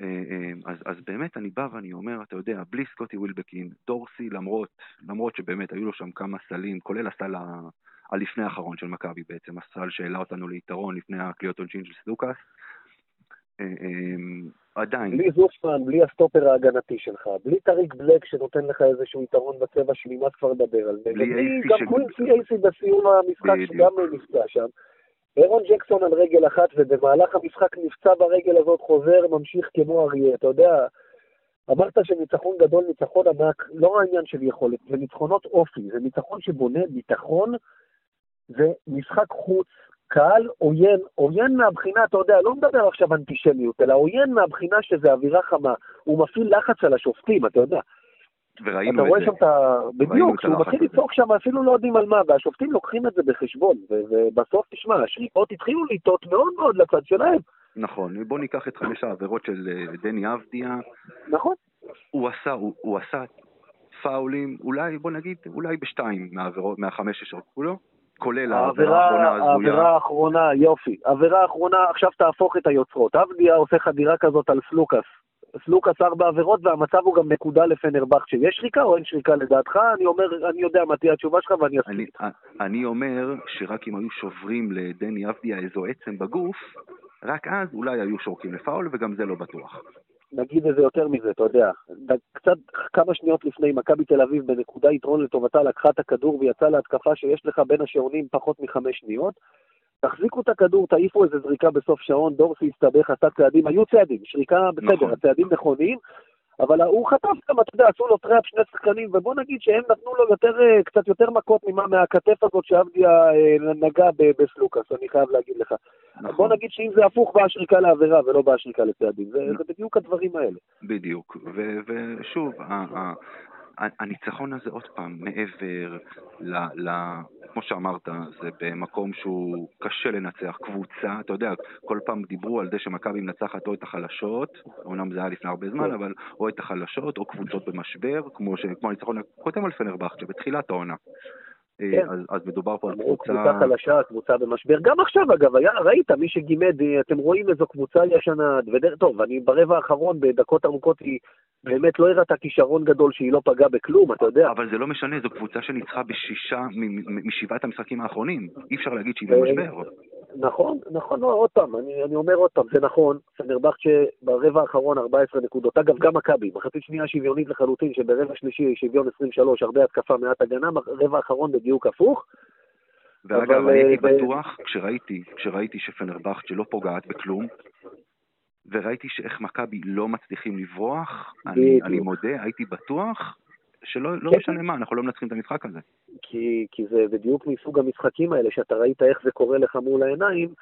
אה, אה, אז, אז באמת אני בא ואני אומר, אתה יודע, בלי סקוטי ווילבקין, דורסי, למרות, למרות שבאמת היו לו שם כמה סלים, כולל הסל הלפני האחרון של מכבי בעצם, הסל שהעלה אותנו ליתרון לפני הקליעות עונשין של סלוקאס. אה, אה, עדיין. בלי זוסמן, בלי הסטופר ההגנתי שלך, בלי טאריק בלק שנותן לך איזשהו יתרון בצבע שלי, מה כבר לדבר על זה? בלי אייסי גם קווינסי אייסי בסיום המשחק שגם נפצע שם. אירון ג'קסון על רגל אחת, ובמהלך המשחק נפצע ברגל הזאת, חוזר, ממשיך כמו אריה, אתה יודע, אמרת שניצחון גדול, ניצחון ענק, לא העניין של יכולת, זה ניצחונות אופי, זה ניצחון שבונה ביטחון זה משחק חוץ, קהל עוין, עוין מהבחינה, אתה יודע, לא מדבר עכשיו אנטישמיות, אלא עוין מהבחינה שזה אווירה חמה. הוא מפעיל לחץ על השופטים, אתה יודע. וראינו את זה. אתה רואה שם את ה... בדיוק, כשהוא מתחיל לצעוק שם אפילו לא יודעים על מה, והשופטים לוקחים את זה בחשבון, ובסוף, תשמע, השריקות התחילו לטעות מאוד מאוד לצד שלהם. נכון, בוא ניקח את חמש העבירות של אה, דני אבדיה. נכון. הוא עשה, הוא, הוא עשה פאולים, אולי, בוא נגיד, אולי בשתיים מהעבירות, מהחמש ששרקו לו. כולל העבירה האחרונה הזויה. העבירה האחרונה, יופי. עבירה האחרונה, עכשיו תהפוך את היוצרות. אבדיה עושה חדירה כזאת על סלוקאס. סלוקאס ארבע עבירות, והמצב הוא גם נקודה לפנרבכצ'ה. יש שריקה או אין שריקה לדעתך? אני אומר, אני יודע מה תהיה התשובה שלך ואני אסכים איתך. אני אומר שרק אם היו שוברים לדני אבדיה איזו עצם בגוף, רק אז אולי היו שורקים לפאול, וגם זה לא בטוח. נגיד איזה יותר מזה, אתה יודע. קצת כמה שניות לפני, מכבי תל אביב בנקודה יתרון לטובתה לקחה את הכדור ויצאה להתקפה שיש לך בין השעונים פחות מחמש שניות. תחזיקו את הכדור, תעיפו איזה זריקה בסוף שעון, דורסי הסתבך, עשה צעדים, היו צעדים, שריקה בסדר, נכון. הצעדים נכונים, אבל הוא חטף גם, אתה יודע, עשו לו trap שני שחקנים, ובוא נגיד שהם נתנו לו יותר, אה, קצת יותר מכות ממה מהכתף הזאת שאבדיה אה, נגע בסלוקאס, אני חייב להגיד לך. נכון. בוא נגיד שאם זה הפוך, באה שריקה לעבירה ולא באה שריקה לצעדים, זה, זה בדיוק הדברים האלה. בדיוק, ושוב, הניצחון הזה עוד פעם, מעבר ל... ל כמו שאמרת, זה במקום שהוא קשה לנצח, קבוצה, אתה יודע, כל פעם דיברו על זה שמכבי מנצחת או את החלשות, אומנם זה היה לפני הרבה זמן, כן. אבל או את החלשות או קבוצות במשבר, כמו, ש... כמו הניצחון הקודם על פנרבכט, שבתחילת העונה. אה, כן. אז, אז מדובר פה על קבוצה... קבוצה חלשה, קבוצה במשבר. גם עכשיו, אגב, היה, ראית, מי שגימד, אה, אתם רואים איזו קבוצה ישנה, ודרך, טוב, אני ברבע האחרון, בדקות ארוכות, היא באמת לא הראתה כישרון גדול שהיא לא פגעה בכלום, אתה יודע. אבל זה לא משנה, זו קבוצה שניצחה בשישה משבעת המשחקים האחרונים. אי אפשר להגיד שהיא אה, במשבר. נכון, נכון, לא, עוד פעם, אני, אני אומר עוד פעם, זה נכון, פנרבכצ'ה ברבע האחרון 14 נקודות, אגב, גם מכבי, מחצית שנייה שוויונית לחלוטין, שברבע שלישי שוויון 23, הרבה התקפה, מעט הגנה, רבע האחרון בדיוק הפוך. ואגב, אבל, אני הייתי אה, ב- בטוח, כשראיתי, כשראיתי שפנרבכט שלא פוגעת בכלום, וראיתי שאיך מכבי לא מצליחים לברוח, אני, בדיוק. אני מודה, הייתי בטוח שלא לא כן. משנה מה, אנחנו לא מנצחים את המשחק הזה. כי, כי זה בדיוק מסוג המשחקים האלה, שאתה ראית איך זה קורה לך מול העיניים,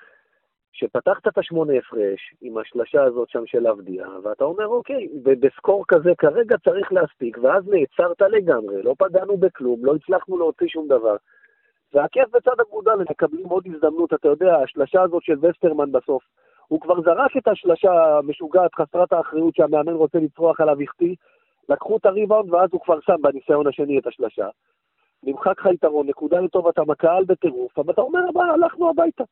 שפתחת את השמונה הפרש עם השלשה הזאת שם של אבדיה, ואתה אומר, אוקיי, בסקור כזה כרגע צריך להספיק, ואז נעצרת לגמרי, לא פגענו בכלום, לא הצלחנו להוציא שום דבר. והכיף בצד אגודל, מקבלים עוד הזדמנות, אתה יודע, השלשה הזאת של וסטרמן בסוף, הוא כבר זרק את השלשה המשוגעת, חסרת האחריות שהמאמן רוצה לצרוח עליו, החטיא, לקחו את הריבאונד, ואז הוא כבר שם בניסיון השני את השלשה. נמחק לך יתרון, נקודה לטובת הקהל בטירוף, אבל אתה אומר, "אבל הלכנו הביתה.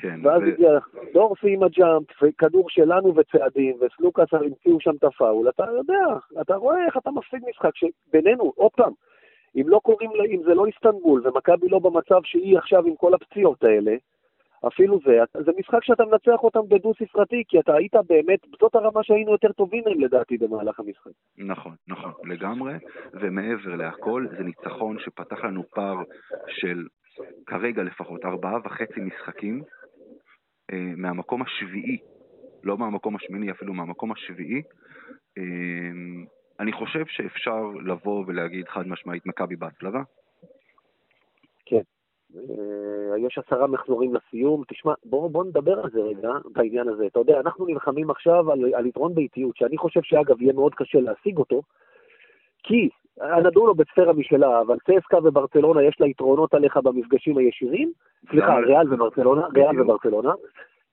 כן, ואז ו- הגיע דורפי עם הג'אמפ, וכדור שלנו וצעדים, וסלוקאס המציאו שם את הפאול, אתה יודע, אתה רואה איך אתה מפסיד משחק, שבינינו, עוד פעם, אם לא קוראים, אם זה לא איסטנבול, ומכבי לא במצב שהיא עכשיו עם כל הפציעות האלה, אפילו זה, זה משחק שאתה מנצח אותם בדו ספרתי, כי אתה היית באמת, זאת הרמה שהיינו יותר טובים מהם לדעתי במהלך המשחק. נכון, נכון, לגמרי, ומעבר להכל, זה ניצחון שפתח לנו פער של, כרגע לפחות, ארבעה וחצי משחקים מהמקום השביעי, לא מהמקום השמיני, אפילו מהמקום השביעי. אה, אני חושב שאפשר לבוא ולהגיד חד משמעית מכבי בהצלבה. כן. אה, יש עשרה מחזורים לסיום. תשמע, בואו בוא נדבר על זה רגע, בעניין הזה. אתה יודע, אנחנו נלחמים עכשיו על, על יתרון ביתיות, שאני חושב שאגב, יהיה מאוד קשה להשיג אותו, כי הנדונו בספירה משלה, אבל צסקה וברצלונה יש לה יתרונות עליך במפגשים הישירים. סליחה, ריאל וברצלונה, ריאל. וברצלונה.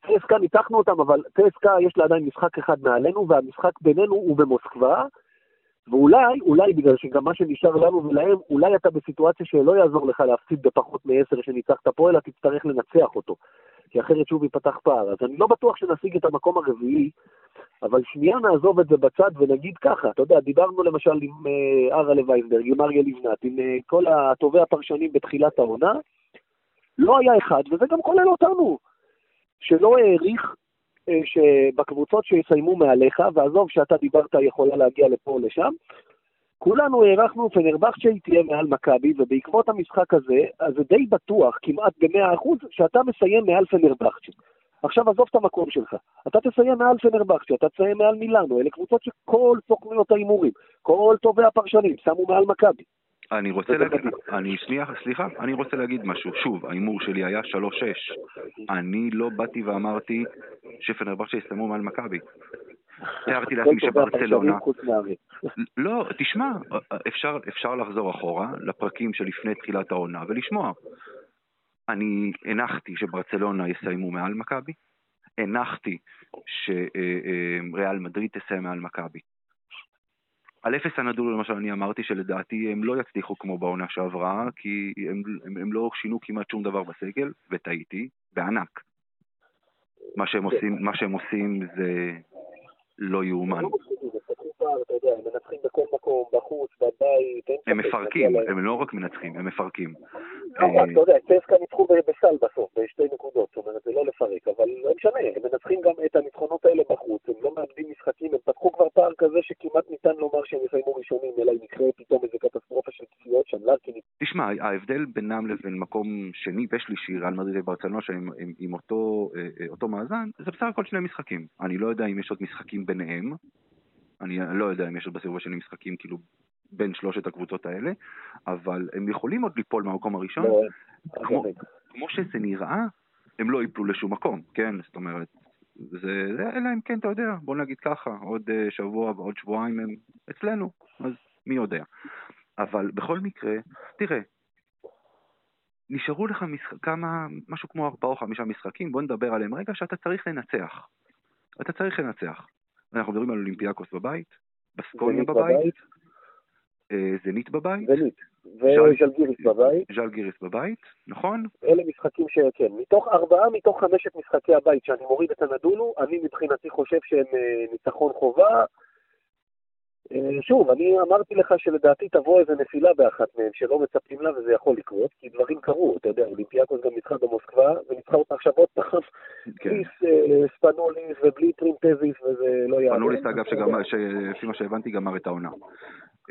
צסקה ניצחנו אותם, אבל צסקה יש לה עדיין משחק אחד מעלינו, והמשחק בינינו הוא במוסקבה, ואולי, אולי בגלל שגם מה שנשאר לנו ולהם, אולי אתה בסיטואציה שלא יעזור לך להפסיד בפחות מעשר שניצחת פה, אלא תצטרך לנצח אותו. כי אחרת שוב ייפתח פער. אז אני לא בטוח שנשיג את המקום הרביעי, אבל שנייה נעזוב את זה בצד ונגיד ככה, אתה יודע, דיברנו למשל עם אה, ארלה וייסברג, עם אריה לבנת, עם אה, כל הטובי הפרשנים בתחילת העונה, לא היה אחד, וזה גם כולל אותנו, שלא העריך אה, שבקבוצות שיסיימו מעליך, ועזוב שאתה דיברת יכולה להגיע לפה או לשם, כולנו הערכנו פנרבכצ'ה היא תהיה מעל מכבי, ובעקבות המשחק הזה, אז זה די בטוח, כמעט ב-100%, שאתה מסיים מעל פנרבכצ'ה. עכשיו עזוב את המקום שלך, אתה תסיים מעל פנרבכצ'ה, אתה תסיים מעל מילאנו, אלה קבוצות שכל סוכנויות ההימורים, כל טובי הפרשנים שמו מעל מכבי. אני רוצה להגיד. אני, שנייה, סליחה, אני רוצה להגיד משהו. שוב, ההימור שלי היה 3-6. אני לא באתי ואמרתי שפנרבכצ'ה יסיימו מעל מכבי. תיארתי לעצמי שברצלונה... לא, תשמע, אפשר, אפשר לחזור אחורה לפרקים שלפני תחילת העונה ולשמוע. אני הנחתי שברצלונה יסיימו מעל מכבי, הנחתי שריאל מדריד תסיים מעל מכבי. על אפס הנדולו למשל אני אמרתי שלדעתי הם לא יצליחו כמו בעונה שעברה, כי הם, הם, הם לא שינו כמעט שום דבר בסגל, וטעיתי, בענק. מה שהם עושים, מה שהם עושים זה לא יאומן. פער, אתה יודע, הם מנצחים בכל מקום, בחוץ, בבית, אין הם מפרקים. הם לא רק מנצחים, הם מפרקים. לא אה, אתה יודע, צסקה ניצחו בסל בסוף, בשתי נקודות, זאת אומרת, זה לא לפרק, אבל לא משנה, הם מנצחים גם את הניצחונות האלה בחוץ, הם לא מאבדים משחקים, הם פתחו כבר פער כזה שכמעט ניתן לומר שהם יסיימו ראשונים, אלא אם יקרה פתאום איזה קטסטרופה של פציעות שם, לארקין תשמע, ההבדל בינם לבין מקום שני ושלישי, ריאל מדריד וברצלונה, שהם עם, עם אותו, אה, אה, אותו מאזן, זה בסך הכל שני משחקים. אני לא יודע אם יש עוד משחקים ביניהם, אני לא יודע אם יש עוד בסיבוב השני משחקים כאילו בין שלושת הקבוצות האלה, אבל הם יכולים עוד ליפול מהמקום הראשון, לא, כמו, אגב, כמו שזה נראה, הם לא ייפלו לשום מקום, כן? זאת אומרת, זה, זה אלא אם כן, אתה יודע, בוא נגיד ככה, עוד אה, שבוע ועוד שבועיים הם אצלנו, אז מי יודע. אבל בכל מקרה, תראה, נשארו לך משחק, כמה, משהו כמו ארבעה או חמישה משחקים, בוא נדבר עליהם רגע, שאתה צריך לנצח. אתה צריך לנצח. אנחנו מדברים על אולימפיאקוס בבית, בסקוניה בבית, אה, זנית בבית, זנית, וז'לגיריס בבית. ז'לגיריס בבית, נכון? אלה משחקים שכן. מתוך ארבעה מתוך חמשת משחקי הבית שאני מוריד את הנדולו, אני מבחינתי חושב שהם אה, ניצחון חובה. אה, שוב, אני אמרתי לך שלדעתי תבוא איזה נפילה באחת מהם שלא מצפים לה וזה יכול לקרות, כי דברים קרו, אתה יודע, אולימפיאקוס גם ניצחה במוסקבה, וניצחה אותה עכשיו עוד פעם, (laughs) כן. בלי אה, ספנוליס ובלי פרינטזיס, וזה לא יעבור. ספנוליס, אגב, שלפי מה שהבנתי, גמר את העונה.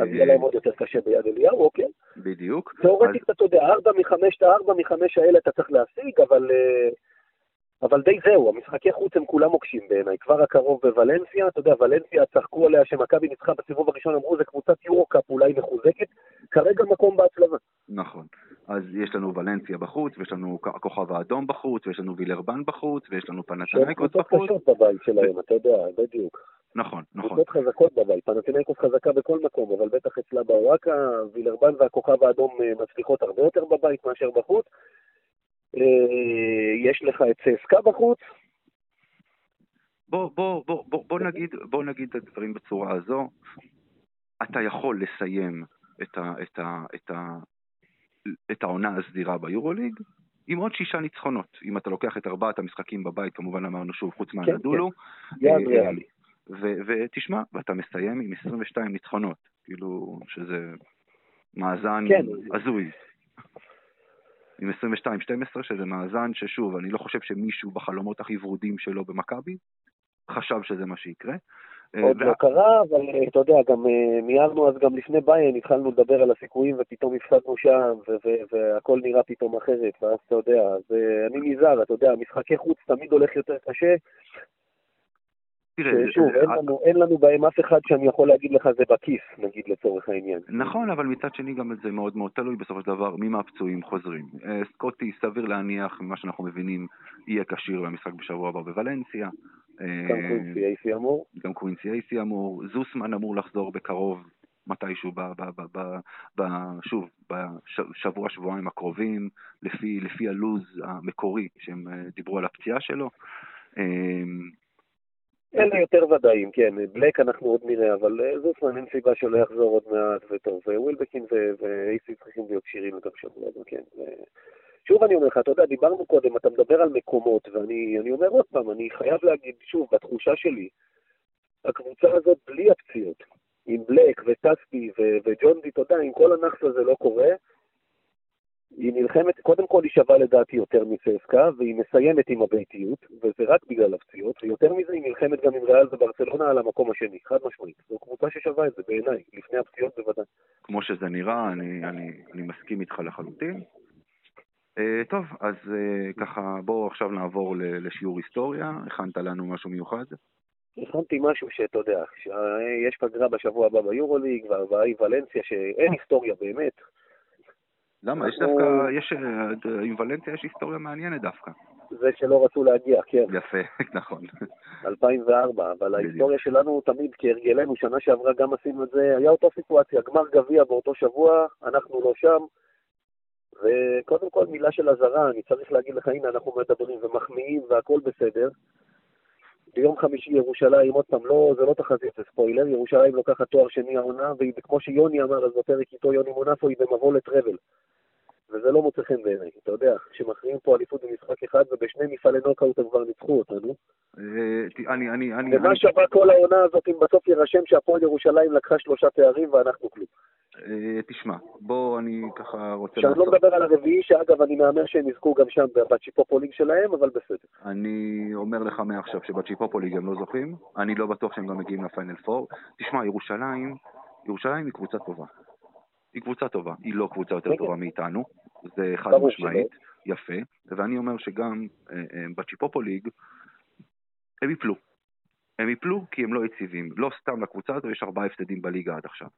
אז יהיה להם עוד יותר קשה ביד אליהו, אוקיי. בדיוק. תאורטית, אתה יודע, ארבע מחמש, את הארבע מחמש האלה אתה צריך להשיג, אבל, אה, אבל די זהו, המשחקי חוץ הם כולם מוקשים בעיניי. כבר הקרוב בוולנסיה, אתה יודע, ולנסיה צחקו עליה שמכבי ניצחה בסיבוב הראשון, אמרו זה קבוצת יורו-קאפ אולי מחוזקת, כרגע מקום בהצלבה. נכון. אז יש לנו ולנסיה בחוץ, ויש לנו הכוכב האדום בחוץ, ויש לנו וילרבן בחוץ, ויש לנו שהן פנתנייקוס קבוצות בחוץ. קשות בבית שלהם, אתה יודע, בדיוק. נכון, נכון. קבוצות חזקות בבית, פנתינאיקוס חזקה בכל מקום, אבל בטח אצלה בוואקה, וילרבן והכוכב האדום אה, מצליחות הרבה יותר בבית מאשר בחוץ. אה, יש לך את צסקה בחוץ, בוא, בוא, בוא, בוא, בוא, נגיד, בוא נגיד את הדברים בצורה הזו. אתה יכול לסיים את, ה, את, ה, את, ה, את העונה הסדירה ביורוליג עם עוד שישה ניצחונות. אם אתה לוקח את ארבעת המשחקים בבית, כמובן אמרנו שוב, חוץ מהנדולו. יעד אה, ריאלי. ותשמע, ואתה מסיים עם 22 ניצחונות. כאילו, שזה מאזן כן. הזוי. עם 22-12, שזה מאזן ששוב, אני לא חושב שמישהו בחלומות הכי ורודים שלו במכבי חשב שזה מה שיקרה. עוד אה, לא קרה, אבל אה, אתה יודע, גם אה, מיהרנו אז גם לפני ביין, התחלנו לדבר על הסיכויים ופתאום הפסדנו שם, והכל נראה פתאום אחרת, ואז אתה יודע, אז אני נזהר, אתה יודע, משחקי חוץ תמיד הולך יותר קשה, תראה, ששוב, אה, אין לנו- אין לנו בהם אף אחד שאני יכול להגיד לך זה בכיס, נגיד לצורך העניין. נכון, אבל מצד שני גם זה מאוד מאוד תלוי בסופו של דבר מי מהפצועים חוזרים. אה, סקוטי, סביר להניח, ממה שאנחנו מבינים, יהיה כשיר במשחק בשבוע הבא בוולנסיה. אה, גם קווינסי אייסי אמור. גם קווינסי אייסי אמור, זוסמן אמור לחזור בקרוב, מתישהו, ב, ב, ב, ב, ב, שוב, בשבוע, שבועיים הקרובים, לפי, לפי הלו"ז המקורי שהם אה, דיברו על הפציעה שלו. אלה יותר ודאים, כן, בלק אנחנו עוד נראה, אבל אה, זוסמן אין סיבה שלא יחזור עוד מעט, וטוב, ווילבקין ואייסי צריכים להיות כשירים גם שבוע כן. שוב אני אומר לך, אתה יודע, דיברנו קודם, אתה מדבר על מקומות, ואני אני אומר עוד פעם, אני חייב להגיד, שוב, בתחושה שלי, הקבוצה הזאת בלי הפציעות, עם בלק וטסקי ו- וג'ונדי, אתה יודע, אם כל הנאחס הזה לא קורה, היא נלחמת, קודם כל היא שווה לדעתי יותר מססקה, והיא מסיימת עם הביתיות, וזה רק בגלל הפציעות, ויותר מזה היא נלחמת גם עם ריאל וברצלונה על המקום השני, חד משמעית. זו קבוצה ששווה את זה בעיניי, לפני הפציעות בוודאי. כמו שזה נראה, אני, אני, אני מסכים איתך לחלוטין. Uh, טוב, אז uh, ככה, בואו עכשיו נעבור ל- לשיעור היסטוריה. הכנת לנו משהו מיוחד? הכנתי משהו שאתה יודע, שיש פגרה בשבוע הבא ביורוליג, והבאה היא ולנסיה, שאין היסטוריה באמת. למה? יש אנחנו- דווקא, יש, אה, עם ולנסיה יש היסטוריה מעניינת דווקא. זה שלא רצו להגיע, כן, יפה, (laughs) נכון. 2004, אבל. ההיסטוריה שלנו תמיד כהרגלנו, שנה שעברה גם עשינו את זה, היה אותה סיטואציה, גמר גביע באותו שבוע, אנחנו לא שם, וקודם כל מילה של אזהרה, אני צריך להגיד לך, הנה אנחנו מדברים ומחמיאים והכל בסדר. ביום חמישי ירושלים, עוד פעם, לא, זה לא תחזית, זה ספוילר, ירושלים לוקחת תואר שני העונה, והיא, כמו שיוני אמר אז בפרק איתו, יוני מונפו, היא במבוא לטראבל. וזה לא מוצא חן בעיניי, אתה יודע, כשמכריעים פה אליפות במשחק אחד ובשני מפעלי נוקאוט הם כבר ניצחו אותנו. אה, אני, אני, אני, ומה שווה כל העונה הזאת אם בסוף יירשם שהפועל ירושלים לקחה שלושה תארים ואנחנו כלום. אה, תשמע, בוא, אני ככה רוצה עכשיו אני לא מדבר על הרביעי, שאגב אני מהמר שהם יזכו גם שם בצ'יפופוליג שלהם, אבל בסדר. אני אומר לך מעכשיו שבצ'יפופוליג הם לא זוכים, אני לא בטוח שהם גם מגיעים לפיינל פור. תשמע, ירושלים, ירושלים היא קבוצה טובה. היא קבוצה טובה, היא לא קבוצה יותר טובה מאיתנו, זה חד משמעית, יפה, ואני אומר שגם אה, אה, בצ'יפופוליג הם יפלו. הם יפלו כי הם לא יציבים. לא סתם לקבוצה הזו יש ארבעה הפסדים בליגה עד עכשיו.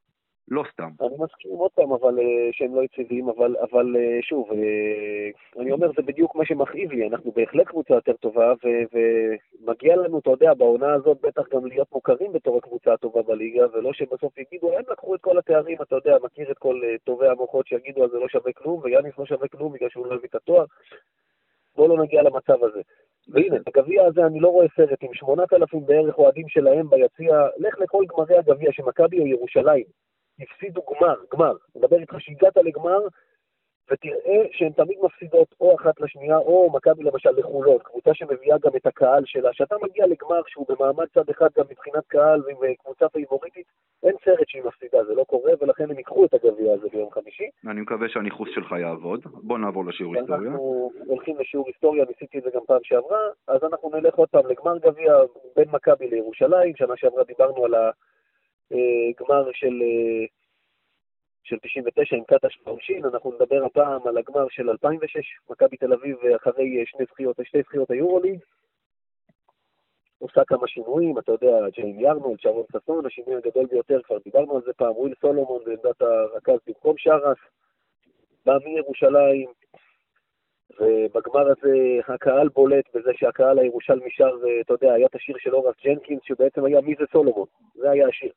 לא סתם. אני מסכים עוד פעם, אבל אה, שהם לא יציבים, אבל, אבל אה, שוב, אה, אני אומר, זה בדיוק מה שמכאיב לי, אנחנו בהחלט קבוצה יותר טובה, ו- ומגיע לנו, אתה יודע, בעונה הזאת בטח גם להיות מוכרים בתור הקבוצה הטובה בליגה, ולא שבסוף יגידו, הם לקחו את כל התארים, אתה יודע, מכיר את כל טובי המוחות שיגידו, אז זה לא שווה כלום, ויאניס לא שווה כלום בגלל שהוא לא הביא את התואר. בואו לא נגיע למצב הזה. והנה, בגביע הזה אני לא רואה סרט עם 8,000 בערך אוהדים שלהם ביציע, לך לכל גמרי הגביע, שמכבי או ירושלים. הפסידו גמר, גמר. אני מדבר איתך שהגעת לגמר, ותראה שהן תמיד מפסידות או אחת לשנייה, או מכבי למשל לחולות, קבוצה שמביאה גם את הקהל שלה. כשאתה מגיע לגמר שהוא במעמד צד אחד גם מבחינת קהל ועם אה, קבוצה פייבוריטית, אין סרט שהיא מפסידה, זה לא קורה, ולכן הם ייקחו את הגביע הזה ביום חמישי. אני מקווה שהניחוס שלך יעבוד. בוא נעבור לשיעור היסטוריה. אנחנו הולכים לשיעור היסטוריה, ניסיתי את זה גם פעם שעברה, אז אנחנו נלך עוד פעם לגמר גביע בין מכבי לירושלים, שנה שעברה דיברנו על הגמר אה, של... אה, של 99 עם קטש בעונשין, אנחנו נדבר הפעם על הגמר של 2006, מכבי תל אביב אחרי שני זכיות, שתי זכיות היורוליג. עושה כמה שינויים, אתה יודע, ג'יים ירנולד, שרון ששון, השינוי הגדול ביותר, כבר דיברנו על זה פעם, וויל סולומון בעמדת הרכז במקום שרס, בא מירושלים, ובגמר הזה הקהל בולט בזה שהקהל הירושלמי שר, אתה יודע, היה את השיר של הוראס ג'נקינס, שבעצם היה מי זה סולומון, זה היה השיר.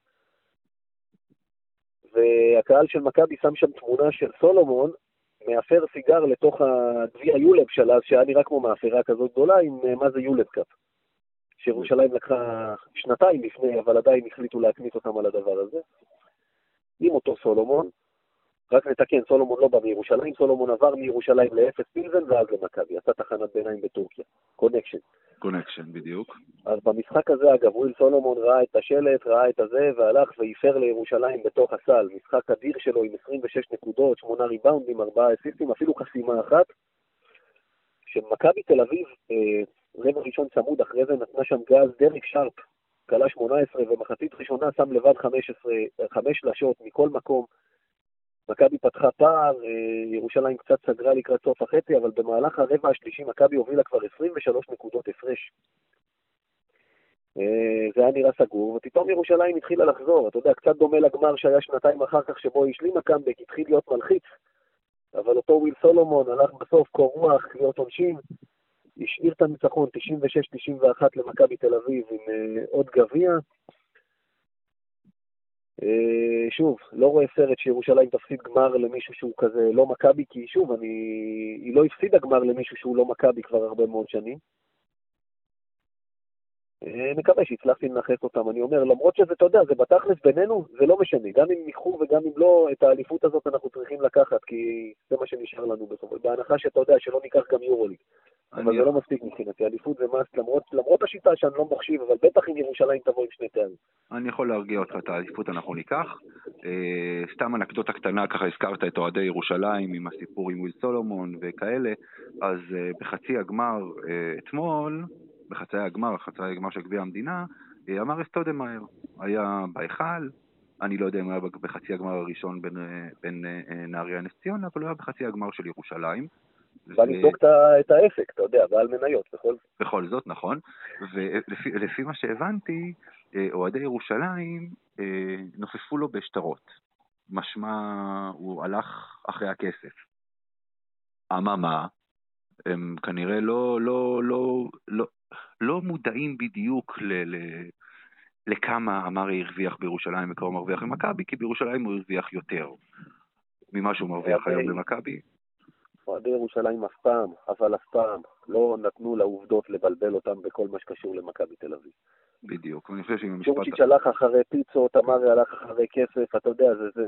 והקהל של מכבי שם שם תמונה של סולומון, מאפר סיגר לתוך הגביע ULEB של אז, שהיה נראה כמו מאפרה כזאת גדולה, עם אה, מה זה ULEB Cup. שירושלים לקחה שנתיים לפני, אבל עדיין החליטו להקניט אותם על הדבר הזה. עם אותו סולומון, רק נתקן, סולומון לא בא מירושלים, סולומון עבר מירושלים לאפס פילזן ואז למכבי, עשה תחנת ביניים בטורקיה. connection. connection, בדיוק. אז במשחק הזה, אגב, וויל סולומון ראה את השלט, ראה את הזה, והלך ואיפר לירושלים בתוך הסל. משחק אדיר שלו עם 26 נקודות, 8 ריבאונדים, 4 אסיסטים, אפילו חסימה אחת. שמכבי תל אביב, אה, רבע ראשון צמוד, אחרי זה נתנה שם גז, דריק שרפ, כלה 18, ומחצית ראשונה שם לבד 15, 5 שלשות מכל מקום. מכבי פתחה פער, אה, ירושלים קצת סגרה לקראת סוף החצי, אבל במהלך הרבע השלישי מכבי הובילה כבר 23 נקודות הפרש. אה, זה היה נראה סגור, ופתאום ירושלים התחילה לחזור. אתה יודע, קצת דומה לגמר שהיה שנתיים אחר כך, שבו השלימה קאמבק, התחיל להיות מלחיץ, אבל אותו וויל סולומון הלך בסוף קור רוח, להיות עונשין, השאיר את הניצחון 96-91 למכבי תל אביב עם uh, עוד גביע. אה, שוב, לא רואה סרט שירושלים תפסיד גמר למישהו שהוא כזה לא מכבי, כי שוב, אני... היא לא הפסידה גמר למישהו שהוא לא מכבי כבר הרבה מאוד שנים. אה, מקווה שהצלחתי לנכס אותם. אני אומר, למרות שזה, אתה יודע, זה בתכלס בינינו, זה לא משנה. גם אם ייקחו וגם אם לא, את האליפות הזאת אנחנו צריכים לקחת, כי זה מה שנשאר לנו בסופו. בהנחה שאתה יודע שלא ניקח גם יורוליג. אבל זה לא מספיק מבחינתי, אליפות זה מאסט, למרות, למרות השיטה שאני לא מחשיב, אבל בטח אם ירושלים תבוא עם שני תארים. אני יכול להרגיע אותך, את האליפות אנחנו ניקח. אה, סתם אנקדוטה קטנה, ככה הזכרת את אוהדי ירושלים עם הסיפור עם וויל סולומון וכאלה, אז אה, בחצי הגמר אה, אתמול, בחצי הגמר, חצי הגמר של גביע המדינה, אה, אמר אסטודמאייר, היה בהיכל, אני לא יודע אם הוא היה בחצי הגמר הראשון בין, אה, בין אה, נהריה נס ציונה, אבל הוא היה בחצי הגמר של ירושלים. בא לבדוק את העסק, אתה יודע, בעל מניות, בכל זאת. בכל זאת, נכון. ולפי מה שהבנתי, אוהדי ירושלים נופפו לו בשטרות. משמע, הוא הלך אחרי הכסף. אממה, הם כנראה לא, לא, לא, לא, לא מודעים בדיוק ל, ל, לכמה אמרי הרוויח בירושלים וכמה הוא מרוויח במכבי, כי בירושלים הוא הרוויח יותר ממה שהוא מרוויח היום במכבי. אוהדי ירושלים אף פעם, אבל אף פעם, לא נתנו לעובדות לבלבל אותם בכל מה שקשור למכבי תל אביב. בדיוק, ואני חושב שאם המשפט... צ'ורצ'יץ' הלך אחרי פיצות, אמרי הלך אחרי כסף, אתה יודע, זה, זה,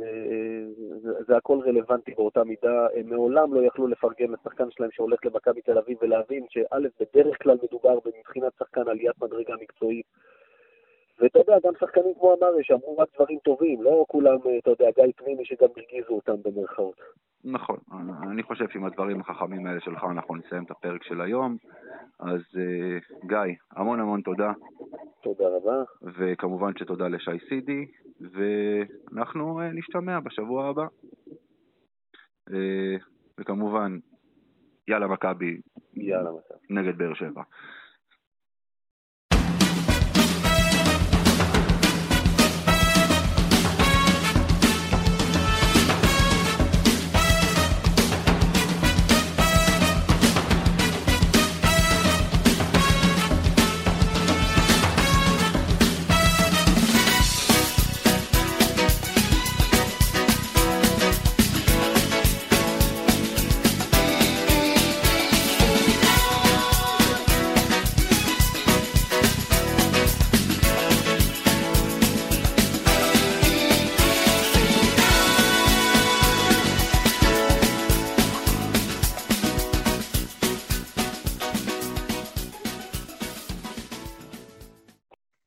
זה, הכל רלוונטי באותה מידה. הם מעולם לא יכלו לפרגן לשחקן שלהם שהולך למכבי תל אביב ולהבין שא', בדרך כלל מדובר מבחינת שחקן עליית מדרגה מקצועית. ואתה יודע, גם שחקנים כמו אמרי שאמרו רק דברים טובים, לא כולם, אתה יודע, גיא פנימי שגם הרגיזו אותם במרכאות. נכון, אני חושב שעם הדברים החכמים האלה שלך אנחנו נסיים את הפרק של היום. אז uh, גיא, המון המון תודה. תודה רבה. וכמובן שתודה לשי סידי, ואנחנו uh, נשתמע בשבוע הבא. Uh, וכמובן, יאללה מכבי. יאללה מכבי. נגד באר שבע.